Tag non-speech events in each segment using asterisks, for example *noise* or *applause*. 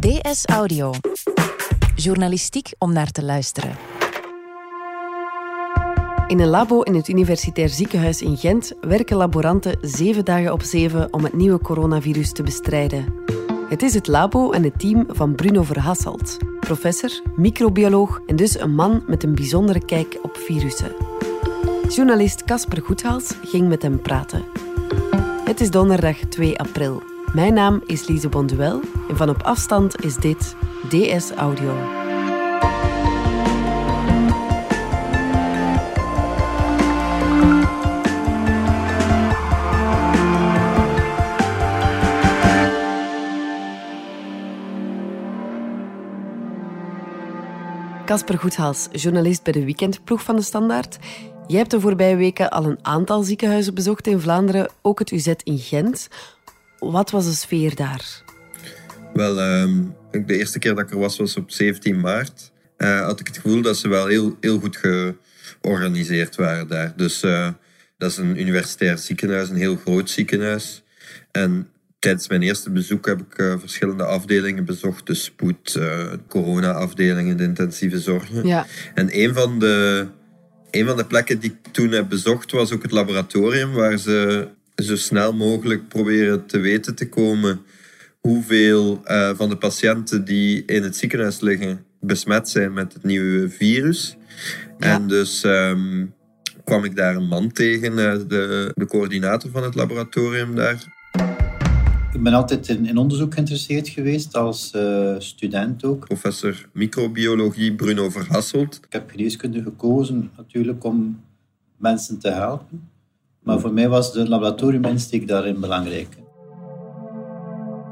DS Audio. Journalistiek om naar te luisteren. In een labo in het Universitair Ziekenhuis in Gent werken laboranten zeven dagen op zeven om het nieuwe coronavirus te bestrijden. Het is het labo en het team van Bruno Verhasselt, professor, microbioloog en dus een man met een bijzondere kijk op virussen. Journalist Casper Goethals ging met hem praten. Het is donderdag 2 april. Mijn naam is Lise Bonduel en van op afstand is dit DS Audio. Casper Goethals, journalist bij de weekendploeg van de Standaard. Jij hebt de voorbije weken al een aantal ziekenhuizen bezocht in Vlaanderen, ook het UZ in Gent. Wat was de sfeer daar? Wel, ehm, de eerste keer dat ik er was, was op 17 maart. Uh, had ik het gevoel dat ze wel heel, heel goed georganiseerd waren daar. Dus uh, dat is een universitair ziekenhuis, een heel groot ziekenhuis. En tijdens mijn eerste bezoek heb ik uh, verschillende afdelingen bezocht. De spoed, corona-afdelingen, de intensieve zorgen. Ja. En een van, de, een van de plekken die ik toen heb bezocht was ook het laboratorium, waar ze zo snel mogelijk proberen te weten te komen hoeveel uh, van de patiënten die in het ziekenhuis liggen besmet zijn met het nieuwe virus. Ja. En dus um, kwam ik daar een man tegen, uh, de, de coördinator van het laboratorium daar. Ik ben altijd in, in onderzoek geïnteresseerd geweest, als uh, student ook. Professor microbiologie Bruno Verhasselt. Ik heb geneeskunde gekozen natuurlijk om mensen te helpen. Maar voor mij was de laboratoriuminsteek daarin belangrijk.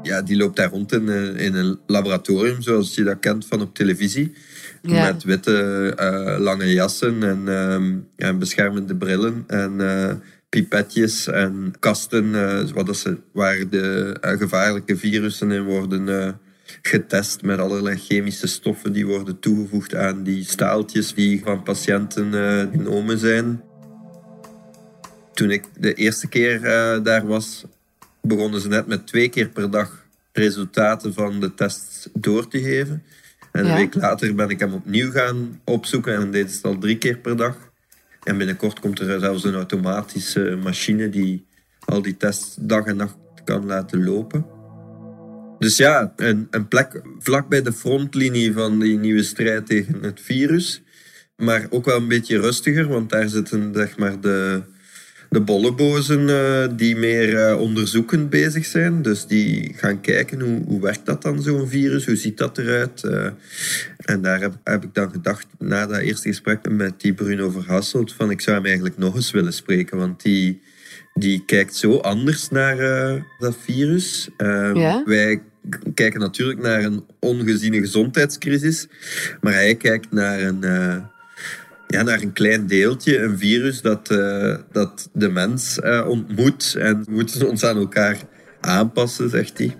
Ja, die loopt daar rond in, in een laboratorium, zoals je dat kent van op televisie. Ja. Met witte uh, lange jassen en, uh, ja, beschermende brillen en uh, pipetjes en kasten uh, wat ze, waar de gevaarlijke virussen in worden getest met allerlei chemische stoffen die worden toegevoegd aan die staaltjes die van patiënten genomen zijn toen ik de eerste keer uh, daar was, begonnen ze net met twee keer per dag resultaten van de tests door te geven. En Ja. een week later ben ik hem opnieuw gaan opzoeken en deed het al drie keer per dag. En binnenkort komt er zelfs een automatische machine die al die tests dag en nacht kan laten lopen. Dus ja, een, een plek vlak bij de frontlinie van die nieuwe strijd tegen het virus. Maar ook wel een beetje rustiger, want daar zitten zeg maar de, de bollebozen uh, die meer uh, onderzoekend bezig zijn. Dus die gaan kijken hoe, hoe werkt dat dan, zo'n virus? Hoe ziet dat eruit? Uh, en daar heb, heb, ik dan gedacht, na dat eerste gesprek met die Bruno Verhasselt, van ik zou hem eigenlijk nog eens willen spreken. Want die, die kijkt zo anders naar dat virus. Ja? Wij kijken natuurlijk naar een ongeziene gezondheidscrisis. Maar hij kijkt naar een ja, naar een klein deeltje, een virus dat, uh, dat de mens uh, ontmoet. En we moeten ons aan elkaar aanpassen, zegt hij.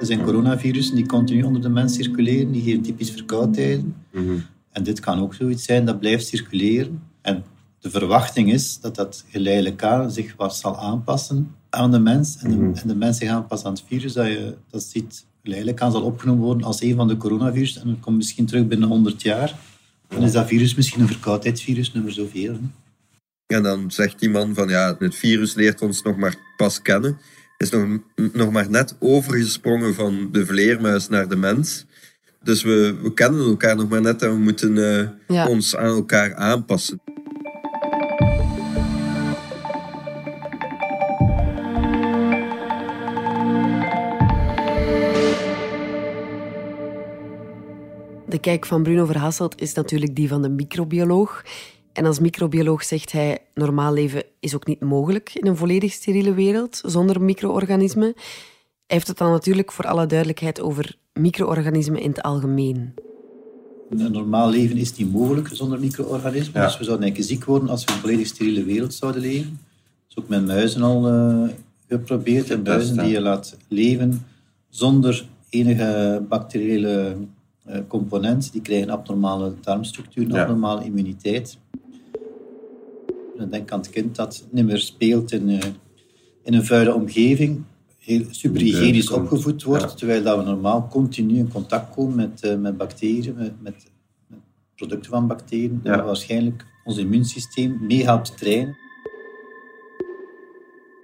Er zijn coronavirussen die continu onder de mens circuleren, die geven typisch verkoudheden. Mm -hmm. En dit kan ook zoiets zijn, dat blijft circuleren. En de verwachting is dat dat geleidelijk aan zich wat zal aanpassen aan de mens. En de, Mhm. en de mens zich aanpassen aan het virus, dat je dat ziet geleidelijk aan zal opgenomen worden als een van de coronavirussen. En dat komt misschien terug binnen 100 jaar. Dan is dat virus misschien een verkoudheidsvirus nummer zoveel. Hè? En dan zegt die man van ja, het virus leert ons nog maar pas kennen. Is nog, nog maar net overgesprongen van de vleermuis naar de mens. Dus we, we kennen elkaar nog maar net en we moeten uh, Ja. ons aan elkaar aanpassen. De kijk van Bruno Verhasselt is natuurlijk die van de microbioloog. En als microbioloog zegt hij, normaal leven is ook niet mogelijk in een volledig steriele wereld zonder micro-organismen. Hij heeft het dan natuurlijk voor alle duidelijkheid over micro-organismen in het algemeen. Een normaal leven is niet mogelijk zonder micro-organismen. Ja. Dus we zouden eigenlijk ziek worden als we in een volledig steriele wereld zouden leven. Dat is ook met muizen al uh, geprobeerd. En muizen die je laat leven zonder enige bacteriële component, die krijgen abnormale darmstructuur, Ja. abnormale immuniteit. Denk aan het kind dat niet meer speelt in, uh, in een vuile omgeving. heel super hygiënisch opgevoed wordt, terwijl dat we normaal continu in contact komen met, uh, met bacteriën, met, met, producten van bacteriën, ja. dat waarschijnlijk ons immuunsysteem mee helpt trainen.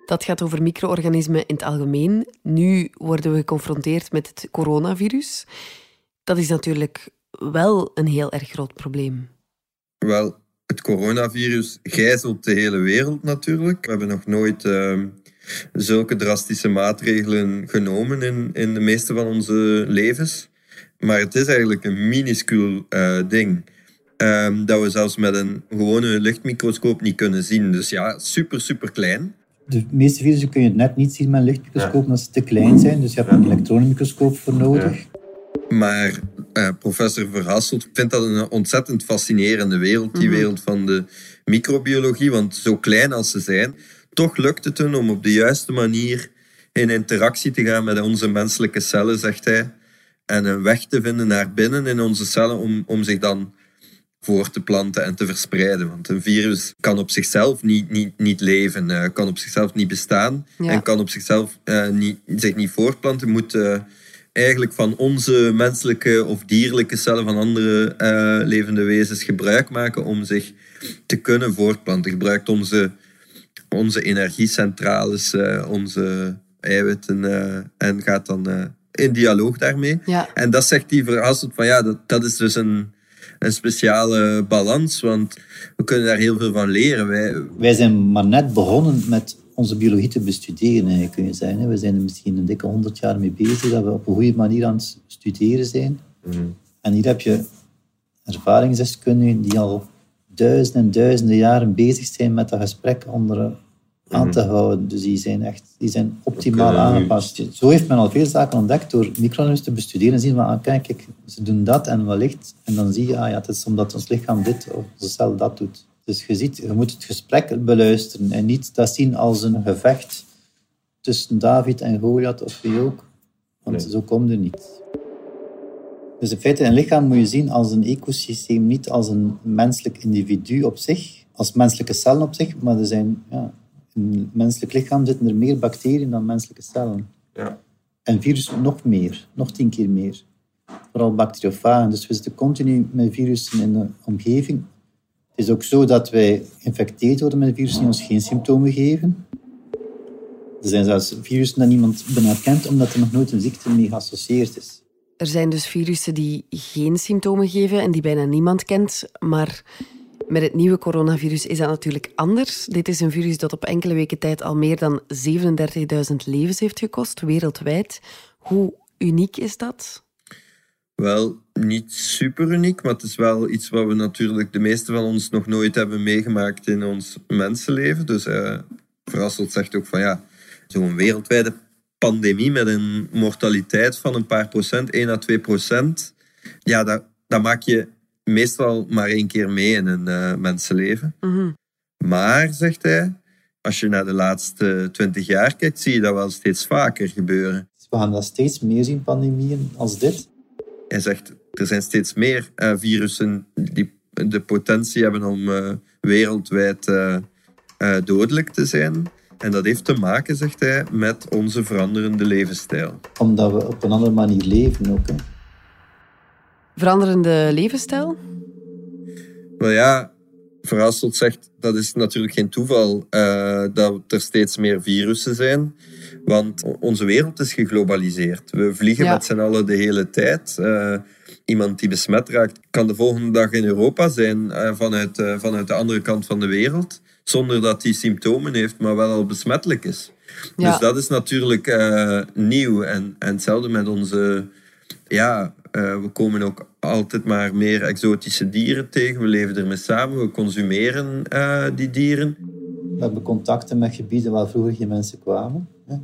Dat gaat over micro-organismen in het algemeen. Nu worden we geconfronteerd met het coronavirus. Dat is natuurlijk wel een heel erg groot probleem. Wel, het coronavirus gijzelt de hele wereld natuurlijk. We hebben nog nooit ehm, zulke drastische maatregelen genomen in, in de meeste van onze levens. Maar het is eigenlijk een minuscuul uh, ding. Ehm, dat we zelfs met een gewone lichtmicroscoop niet kunnen zien. Dus ja, super, super klein. De meeste virussen kun je net niet zien met een lichtmicroscoop omdat ze te klein zijn. Dus je hebt een elektronenmicroscoop voor nodig. Maar uh, professor Verhasselt vindt dat een ontzettend fascinerende wereld, die mhm. wereld van de microbiologie. Want zo klein als ze zijn, toch lukt het hun om op de juiste manier in interactie te gaan met onze menselijke cellen, zegt hij. En een weg te vinden naar binnen in onze cellen om, om zich dan voor te planten en te verspreiden. Want een virus kan op zichzelf niet, niet, niet leven, uh, kan op zichzelf niet bestaan en kan op zichzelf uh, niet, zich niet voortplanten. Moet uh, eigenlijk van onze menselijke of dierlijke cellen van andere levende wezens gebruik maken om zich te kunnen voortplanten. Gebruikt onze, onze energiecentrales, onze eiwitten en gaat dan in dialoog daarmee. Ja. En dat zegt die verhassend van ja, dat, dat is dus een een speciale balans, want we kunnen daar heel veel van leren. Wij, Wij zijn maar net begonnen met onze biologie te bestuderen, kun je zeggen. We zijn er misschien een dikke honderd jaar mee bezig, dat we op een goede manier aan het studeren zijn. Mhm. En hier heb je ervaringsdeskundigen die al duizenden en duizenden jaren bezig zijn met dat gesprek onder aan te mhm. houden. Dus die zijn echt die zijn optimaal aangepast. Zo heeft men al veel zaken ontdekt door microorganismen te bestuderen en zien van, ah, kijk, ze doen dat en wellicht. En dan zie je, ah, ja, het is omdat ons lichaam dit of onze cel dat doet. Dus je ziet, je moet het gesprek beluisteren en niet dat zien als een gevecht tussen David en Goliath of wie ook. Want zo komt er niet. Dus in feite, een lichaam moet je zien als een ecosysteem, niet als een menselijk individu op zich, als menselijke cellen op zich, maar er zijn ja, in het menselijk lichaam zitten er meer bacteriën dan menselijke cellen. Ja. En virussen nog meer, nog tien keer meer. Vooral bacteriofagen. Dus we zitten continu met virussen in de omgeving. Het is ook zo dat wij geïnfecteerd worden met virussen die ons geen symptomen geven. Er zijn zelfs virussen dat niemand bijna omdat er nog nooit een ziekte mee geassocieerd is. Er zijn dus virussen die geen symptomen geven en die bijna niemand kent, maar met het nieuwe coronavirus is dat natuurlijk anders. Dit is een virus dat op enkele weken tijd al meer dan 37.000 levens heeft gekost, wereldwijd. Hoe uniek is dat? Wel, niet super uniek, maar het is wel iets wat we natuurlijk de meeste van ons nog nooit hebben meegemaakt in ons mensenleven. Dus uh, Verrasseld zegt ook van ja, zo'n wereldwijde pandemie met een mortaliteit van een paar procent, 1 à 2 procent. Ja, dat, dat maak je meestal maar één keer mee in een uh, mensenleven. Mhm. Maar, zegt hij, als je naar de laatste twintig jaar kijkt, zie je dat wel steeds vaker gebeuren. We gaan dat steeds meer zien, pandemieën als dit. Hij zegt, er zijn steeds meer uh, virussen die de potentie hebben om uh, wereldwijd dodelijk te zijn. En dat heeft te maken, zegt hij, met onze veranderende levensstijl. Omdat we op een andere manier leven ook. Hè. Veranderende levensstijl? Wel ja, Verhasselt zegt dat is natuurlijk geen toeval uh, dat er steeds meer virussen zijn. Want onze wereld is geglobaliseerd. We vliegen met z'n allen de hele tijd. Uh, iemand die besmet raakt, kan de volgende dag in Europa zijn uh, vanuit, vanuit de andere kant van de wereld. Zonder dat hij symptomen heeft, maar wel al besmettelijk is. Ja. Dus dat is natuurlijk nieuw. En, en hetzelfde met onze ja, uh, we komen ook altijd maar meer exotische dieren tegen. We leven ermee samen, we consumeren uh, die dieren. We hebben contacten met gebieden waar vroeger geen mensen kwamen. Hè.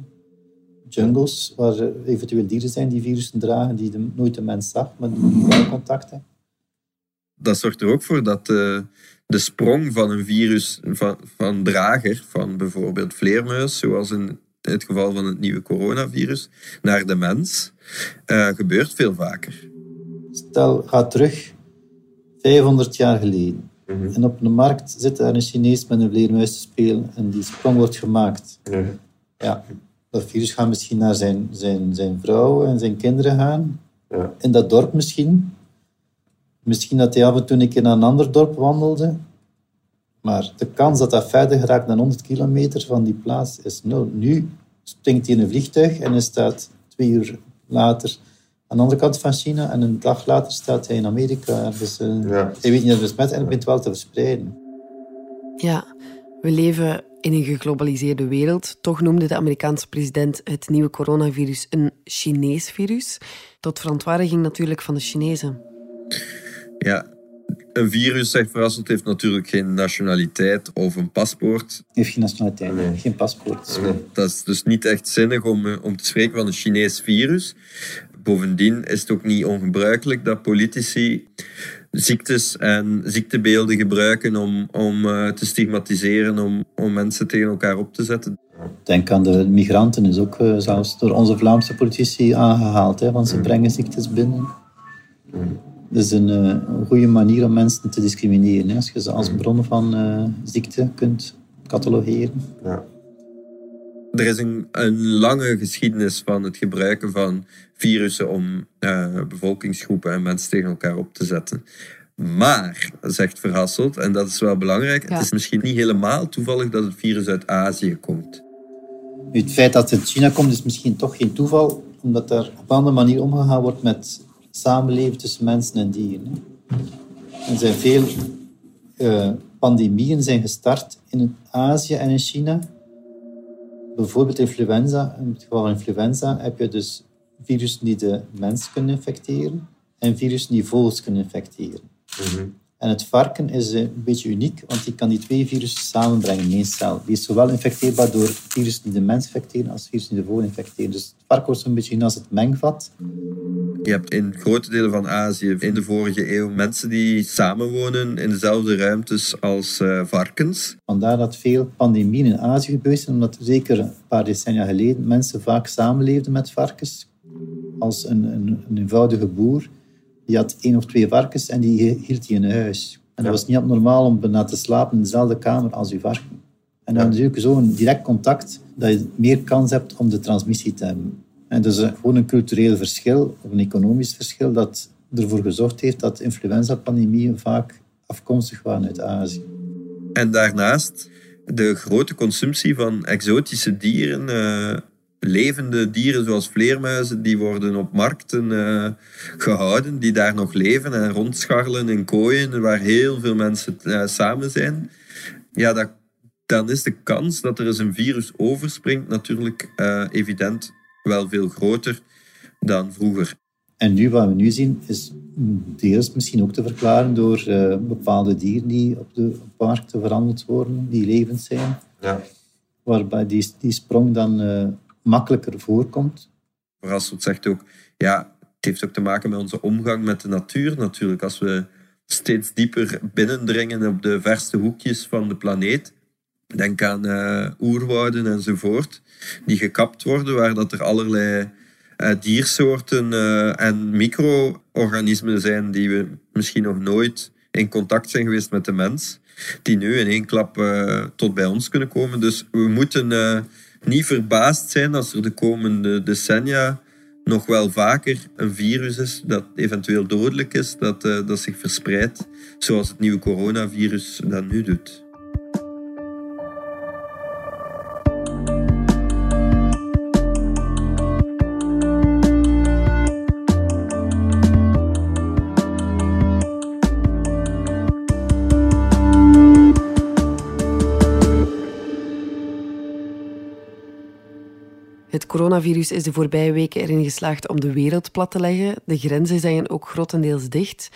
Jungles, waar eventueel dieren zijn die virussen dragen, die de, nooit de mens zag, maar die wel contacten. Dat zorgt er ook voor dat uh, de sprong van een virus, van, van drager, van bijvoorbeeld vleermuis, zoals in het geval van het nieuwe coronavirus, naar de mens, uh, gebeurt veel vaker. Stel, ga terug 500 jaar geleden. Mhm. En op de markt zit er een Chinees met een vleermuis te spelen en die sprong wordt gemaakt. Ja. Dat virus gaat misschien naar zijn, zijn, zijn vrouw en zijn kinderen gaan. Ja. In dat dorp misschien. Misschien dat hij af en toe een keer naar een ander dorp wandelde. Maar de kans dat dat verder geraakt dan 100 kilometer van die plaats is nul. Nu springt hij in een vliegtuig en hij staat twee uur later aan de andere kant van China. En een dag later staat hij in Amerika. Dus, uh, ja. Hij weet niet dat het besmet en het begint wel te verspreiden. Ja, we leven in een geglobaliseerde wereld. Toch noemde de Amerikaanse president het nieuwe coronavirus een Chinees virus. Tot verontwaardiging natuurlijk van de Chinezen. Ja, een virus, zegt Verrassend, heeft natuurlijk geen nationaliteit of een paspoort. Heeft geen nationaliteit, nee. geen paspoort. Dat is dus niet echt zinnig om, eh, om te spreken van een Chinees virus. Bovendien is het ook niet ongebruikelijk dat politici ziektes en ziektebeelden gebruiken om, om uh, te stigmatiseren, om, om mensen tegen elkaar op te zetten. Denk aan de migranten, is ook uh, zelfs door onze Vlaamse politici aangehaald, hè, want ze mm. brengen ziektes binnen. Mm. Dat is een, uh, een, goede manier om mensen te discrimineren, hè, als je ze als mm. bron van ziekte kunt catalogeren. Ja. Er is een, een, lange geschiedenis van het gebruiken van virussen om uh, bevolkingsgroepen en mensen tegen elkaar op te zetten. Maar, zegt Verhasselt, en dat is wel belangrijk, het is misschien niet helemaal toevallig dat het virus uit Azië komt. Het feit dat het uit China komt is misschien toch geen toeval, omdat er op een andere manier omgegaan wordt met samenleven tussen mensen en dieren. Er zijn veel uh, pandemieën zijn gestart in Azië en in China bijvoorbeeld influenza, in het geval van influenza heb je dus virussen die de mens kunnen infecteren en virussen die vogels kunnen infecteren. Mhm. En het varken is een beetje uniek, want die kan die twee virussen samenbrengen in één cel. Die is zowel infecteerbaar door virussen die de mens infecteren als virussen die de vogel infecteren. Dus het varken wordt een beetje als het mengvat. Je hebt in grote delen van Azië in de vorige eeuw mensen die samenwonen in dezelfde ruimtes als uh, varkens. Vandaar dat veel pandemieën in Azië gebeurd zijn, omdat zeker een paar decennia geleden mensen vaak samenleefden met varkens. Als een, een, een eenvoudige boer, die had één of twee varkens en die hield hij in huis. En dat was niet abnormaal om bijna te slapen in dezelfde kamer als je varken. En dan natuurlijk zo'n direct contact dat je meer kans hebt om de transmissie te hebben. En dus gewoon een cultureel verschil of een economisch verschil dat ervoor gezorgd heeft dat influenza-pandemieën vaak afkomstig waren uit Azië. En daarnaast de grote consumptie van exotische dieren, uh, levende dieren zoals vleermuizen, die worden op markten uh, gehouden, die daar nog leven en rondscharrelen in kooien waar heel veel mensen uh, samen zijn. Ja, dat, dan is de kans dat er eens een virus overspringt natuurlijk evident wel veel groter dan vroeger. En nu, wat we nu zien, is deels misschien ook te verklaren door uh, bepaalde dieren die op de markt verhandeld worden, die levend zijn. Ja. Waarbij die, die sprong dan uh, makkelijker voorkomt. Verrassend zegt ook, ja, het heeft ook te maken met onze omgang met de natuur natuurlijk. Als we steeds dieper binnendringen op de verste hoekjes van de planeet, Denk aan uh, oerwouden enzovoort, die gekapt worden, waar dat er allerlei uh, diersoorten uh, en micro-organismen zijn die we misschien nog nooit in contact zijn geweest met de mens, die nu in één klap tot bij ons kunnen komen. Dus we moeten niet verbaasd zijn als er de komende decennia nog wel vaker een virus is dat eventueel dodelijk is, dat, dat zich verspreidt, zoals het nieuwe coronavirus dat nu doet. Het coronavirus is de voorbije weken erin geslaagd om de wereld plat te leggen. De grenzen zijn ook grotendeels dicht.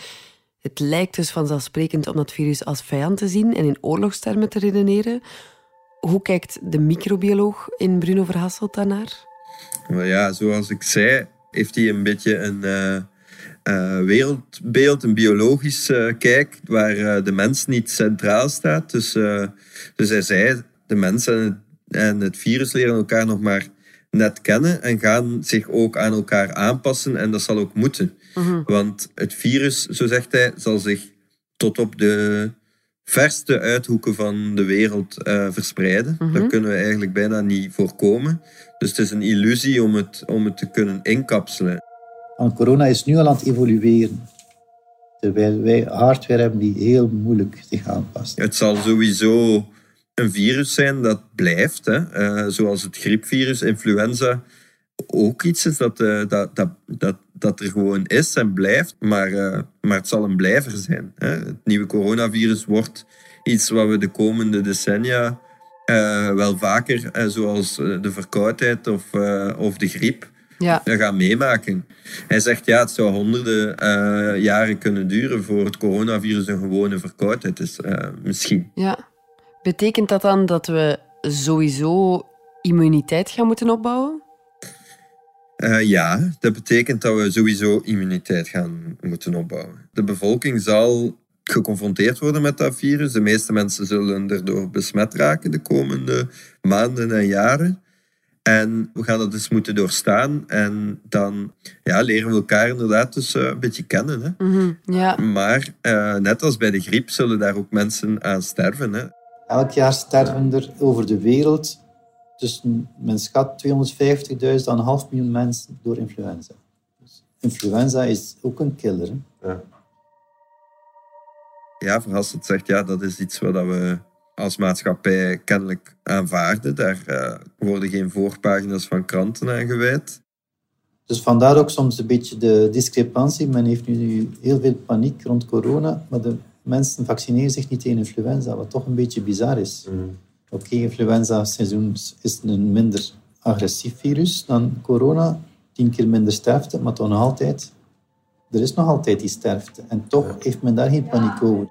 Het lijkt dus vanzelfsprekend om dat virus als vijand te zien en in oorlogstermen te redeneren. Hoe kijkt de microbioloog in Bruno Verhasselt daarnaar? ja, zoals ik zei, heeft hij een beetje een uh, uh, wereldbeeld, een biologisch uh, kijk, waar de mens niet centraal staat. Dus, dus hij zei, de mens en het, en het virus leren elkaar nog maar net kennen en gaan zich ook aan elkaar aanpassen. En dat zal ook moeten. Mhm. Want het virus, zo zegt hij, zal zich tot op de verste uithoeken van de wereld uh, verspreiden. Dat kunnen we eigenlijk bijna niet voorkomen. Dus het is een illusie om het, om het te kunnen inkapselen. Want corona is nu al aan het evolueren. Terwijl wij hardware hebben die heel moeilijk zich aanpast. Het zal sowieso een virus zijn dat blijft. Hè? Uh, zoals het griepvirus, influenza ook iets is dat, uh, dat, dat, dat, dat er gewoon is en blijft. Maar, uh, maar het zal een blijver zijn. Hè? Het nieuwe coronavirus wordt iets wat we de komende decennia wel vaker, zoals de verkoudheid of, of de griep, ja. gaan meemaken. Hij zegt ja, het zou honderden jaren kunnen duren voor het coronavirus een gewone verkoudheid is. Misschien. Ja. Betekent dat dan dat we sowieso immuniteit gaan moeten opbouwen? Uh, ja, dat betekent dat we sowieso immuniteit gaan moeten opbouwen. De bevolking zal geconfronteerd worden met dat virus. De meeste mensen zullen erdoor besmet raken de komende maanden en jaren. En we gaan dat dus moeten doorstaan. En dan ja, leren we elkaar inderdaad dus uh, een beetje kennen. Hè. Mm ja. Maar uh, net als bij de griep zullen daar ook mensen aan sterven. Hè. Elk jaar sterven er over de wereld tussen, men schat 250.000 aan een half miljoen mensen door influenza. Dus influenza is ook een killer. Hè. Ja. Ja, Verhassend zegt ja, dat is iets wat we als maatschappij kennelijk aanvaarden. Daar uh, worden geen voorpagina's van kranten aan gewijd. Dus vandaar ook soms een beetje de discrepantie. Men heeft nu heel veel paniek rond corona, maar de mensen vaccineren zich niet tegen influenza, wat toch een beetje bizar is. Mm. Oké, okay, influenza-seizoen is een minder agressief virus dan corona. Tien keer minder sterfte, maar toch nog altijd... Er is nog altijd die sterfte. En toch heeft men daar geen paniek over.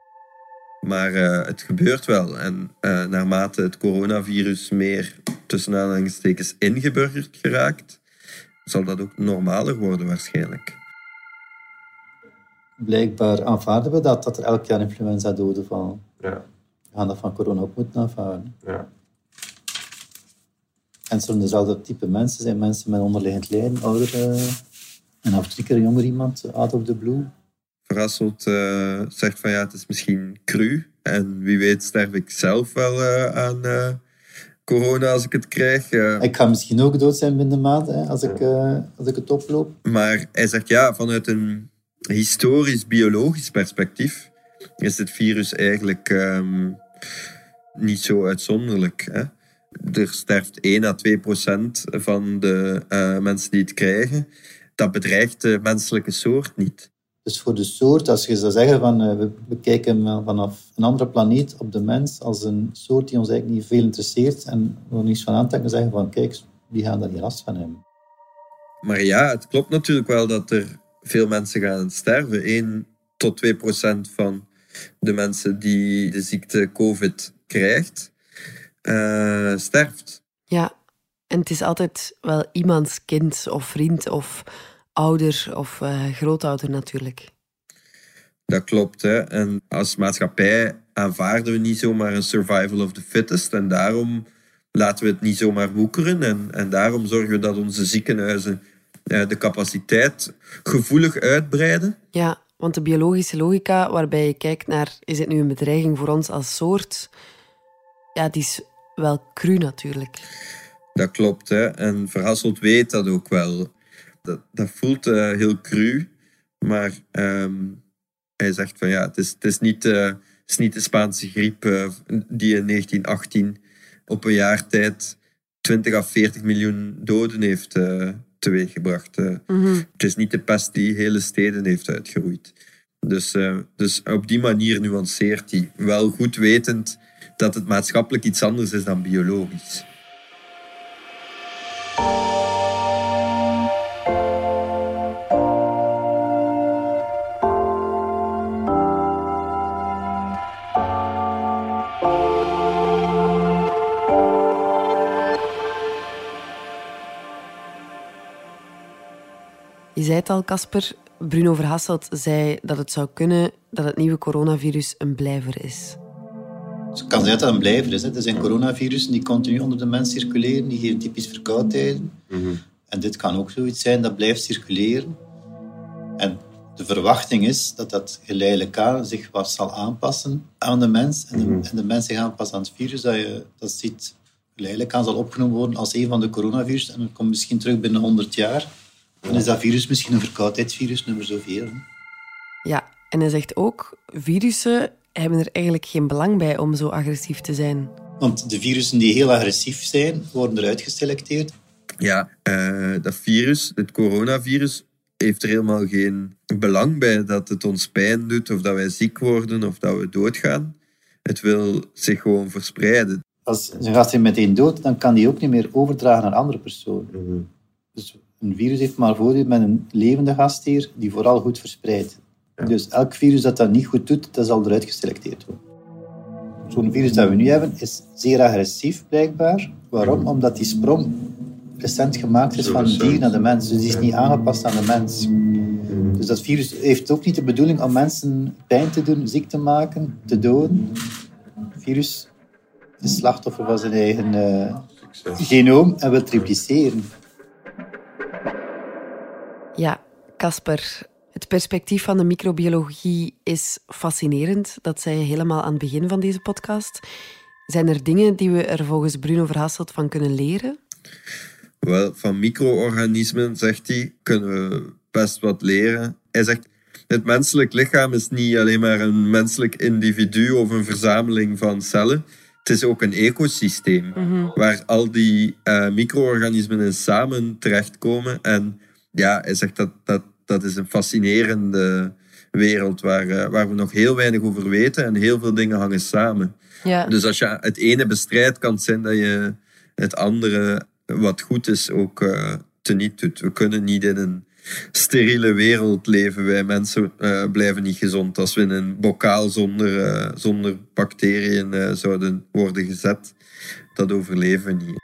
Maar uh, het gebeurt wel. En uh, naarmate het coronavirus meer tussen aanhalingstekens ingeburgerd geraakt, zal dat ook normaler worden waarschijnlijk. Blijkbaar aanvaarden we dat, dat er elk jaar influenza doden vallen. Ja. We gaan dat van corona ook moeten aanvaarden. Ja. En het zullen dezelfde type mensen zijn, mensen met onderliggend lijden, ouderen en af en toe keer jonger iemand, out of the blue. Verrasseld uh, zegt van ja, het is misschien cru. En wie weet sterf ik zelf wel uh, aan uh, corona als ik het krijg. Ik ga misschien ook dood zijn binnen de maand hè, als, ik, als ik het oploop. Maar hij zegt ja, vanuit een historisch-biologisch perspectief is het virus eigenlijk um, niet zo uitzonderlijk. Hè? Er sterft 1 à 2 procent van de mensen die het krijgen. Dat bedreigt de menselijke soort niet. Dus voor de soort, als je zou zeggen van uh, we bekijken vanaf een andere planeet op de mens als een soort die ons eigenlijk niet veel interesseert en we er niets van aantrekken, zeggen van kijk, die gaan daar niet last van hebben. Maar ja, het klopt natuurlijk wel dat er veel mensen gaan sterven. 1 tot 2 procent van de mensen die de ziekte COVID krijgt, uh, sterft. Ja, en het is altijd wel iemands kind of vriend of ouder of uh, grootouder natuurlijk. Dat klopt. Hè. En als maatschappij aanvaarden we niet zomaar een survival of the fittest. En daarom laten we het niet zomaar woekeren. En, en daarom zorgen we dat onze ziekenhuizen de capaciteit gevoelig uitbreiden. Ja, want de biologische logica waarbij je kijkt naar... is het nu een bedreiging voor ons als soort? Ja, die is wel cru natuurlijk. Dat klopt. Hè. En Verhasselt weet dat ook wel dat, dat voelt uh, heel cru. Maar um, hij zegt van ja, het is, het is, niet, uh, het is niet de Spaanse griep uh, die in 1918 op een jaar tijd 20 à 40 miljoen doden heeft teweeggebracht. Mm -hmm. Het is niet de pest die hele steden heeft uitgeroeid. Dus, dus op die manier nuanceert hij, wel goed wetend dat het maatschappelijk iets anders is dan biologisch. Zei het al, Casper. Bruno Verhasselt zei dat het zou kunnen dat het nieuwe coronavirus een blijver is. Het kan zijn dat het een blijver is. Hè. Er zijn coronavirussen die continu onder de mens circuleren, die geven typisch verkoudheden. Mm En dit kan ook zoiets zijn dat blijft circuleren. En de verwachting is dat dat geleidelijk aan zich wat zal aanpassen aan de mens en de, mhm. en de mens zich aanpassen aan het virus, dat je dat ziet geleidelijk aan zal opgenomen worden als een van de coronavirus en dat komt misschien terug binnen 100 jaar. Dan is dat virus misschien een verkoudheidsvirus nummer zoveel. Ja, en hij zegt ook, virussen hebben er eigenlijk geen belang bij om zo agressief te zijn. Want de virussen die heel agressief zijn, worden eruit geselecteerd. Ja, uh, dat virus, het coronavirus, heeft er helemaal geen belang bij dat het ons pijn doet of dat wij ziek worden of dat we doodgaan. Het wil zich gewoon verspreiden. Als een gast meteen dood, dan kan die ook niet meer overdragen naar andere personen. Mhm. Dus een virus heeft maar voordeel met een levende gastheer die vooral goed verspreidt. Dus elk virus dat dat niet goed doet, dat zal eruit geselecteerd worden. Zo'n virus dat we nu hebben, is zeer agressief blijkbaar. Waarom? Mhm. Omdat die sprong recent gemaakt is van dier naar de mens. Dus die is niet aangepast aan de mens. Mhm. Dus dat virus heeft ook niet de bedoeling om mensen pijn te doen, ziek te maken, te doden. Het virus is slachtoffer van zijn eigen uh, genoom en wil tripliceren. Ja, Casper, het perspectief van de microbiologie is fascinerend. Dat zei je helemaal aan het begin van deze podcast. Zijn er dingen die we er volgens Bruno Verhasselt van kunnen leren? Wel, van micro-organismen, zegt hij, kunnen we best wat leren. Hij zegt, het menselijk lichaam is niet alleen maar een menselijk individu of een verzameling van cellen. Het is ook een ecosysteem mhm. waar al die uh, micro-organismen in samen terechtkomen. En ja, hij zegt dat, dat dat is een fascinerende wereld waar, uh, waar we nog heel weinig over weten en heel veel dingen hangen samen. Ja. Dus als je het ene bestrijdt, kan het zijn dat je het andere, wat goed is, ook uh, teniet doet. We kunnen niet in een steriele wereld leven. Wij mensen uh, blijven niet gezond. Als we in een bokaal zonder, zonder bacteriën zouden worden gezet, dat overleven we niet.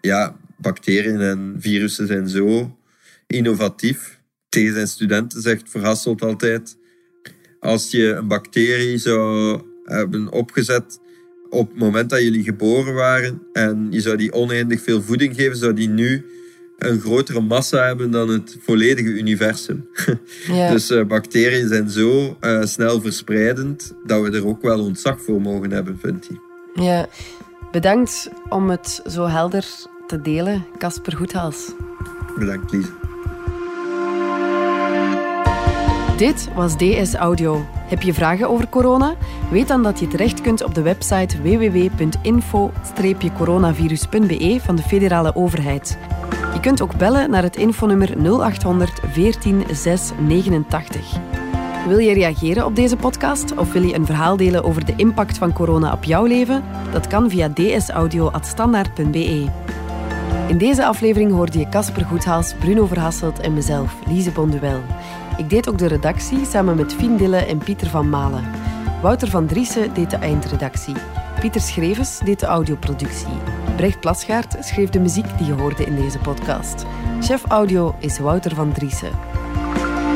ja, bacteriën en virussen zijn zo innovatief. Tegen zijn studenten zegt Verhasselt altijd: als je een bacterie zou hebben opgezet op het moment dat jullie geboren waren en je zou die oneindig veel voeding geven, zou die nu een grotere massa hebben dan het volledige universum. *laughs* Ja. dus uh, bacteriën zijn zo uh, snel verspreidend dat we er ook wel ontzag voor mogen hebben, vindt hij. Ja, bedankt om het zo helder te delen, Casper Goedhals. Bedankt, Lise. Dit was DS Audio. Heb je vragen over corona? Weet dan dat je terecht kunt op de website www.info-coronavirus.be van de federale overheid. Je kunt ook bellen naar het infonummer 0800 14 689. Wil je reageren op deze podcast of wil je een verhaal delen over de impact van corona op jouw leven? Dat kan via dsaudio.standaard.be. In deze aflevering hoorde je Casper Goedhaals, Bruno Verhasselt en mezelf, Lise Bonduel. Ik deed ook de redactie samen met Fien Dille en Pieter van Malen. Wouter van Driessen deed de eindredactie. Pieter Schrevens deed de audioproductie. Brecht Plasgaard schreef de muziek die je hoorde in deze podcast. Chef audio is Wouter van Driessen.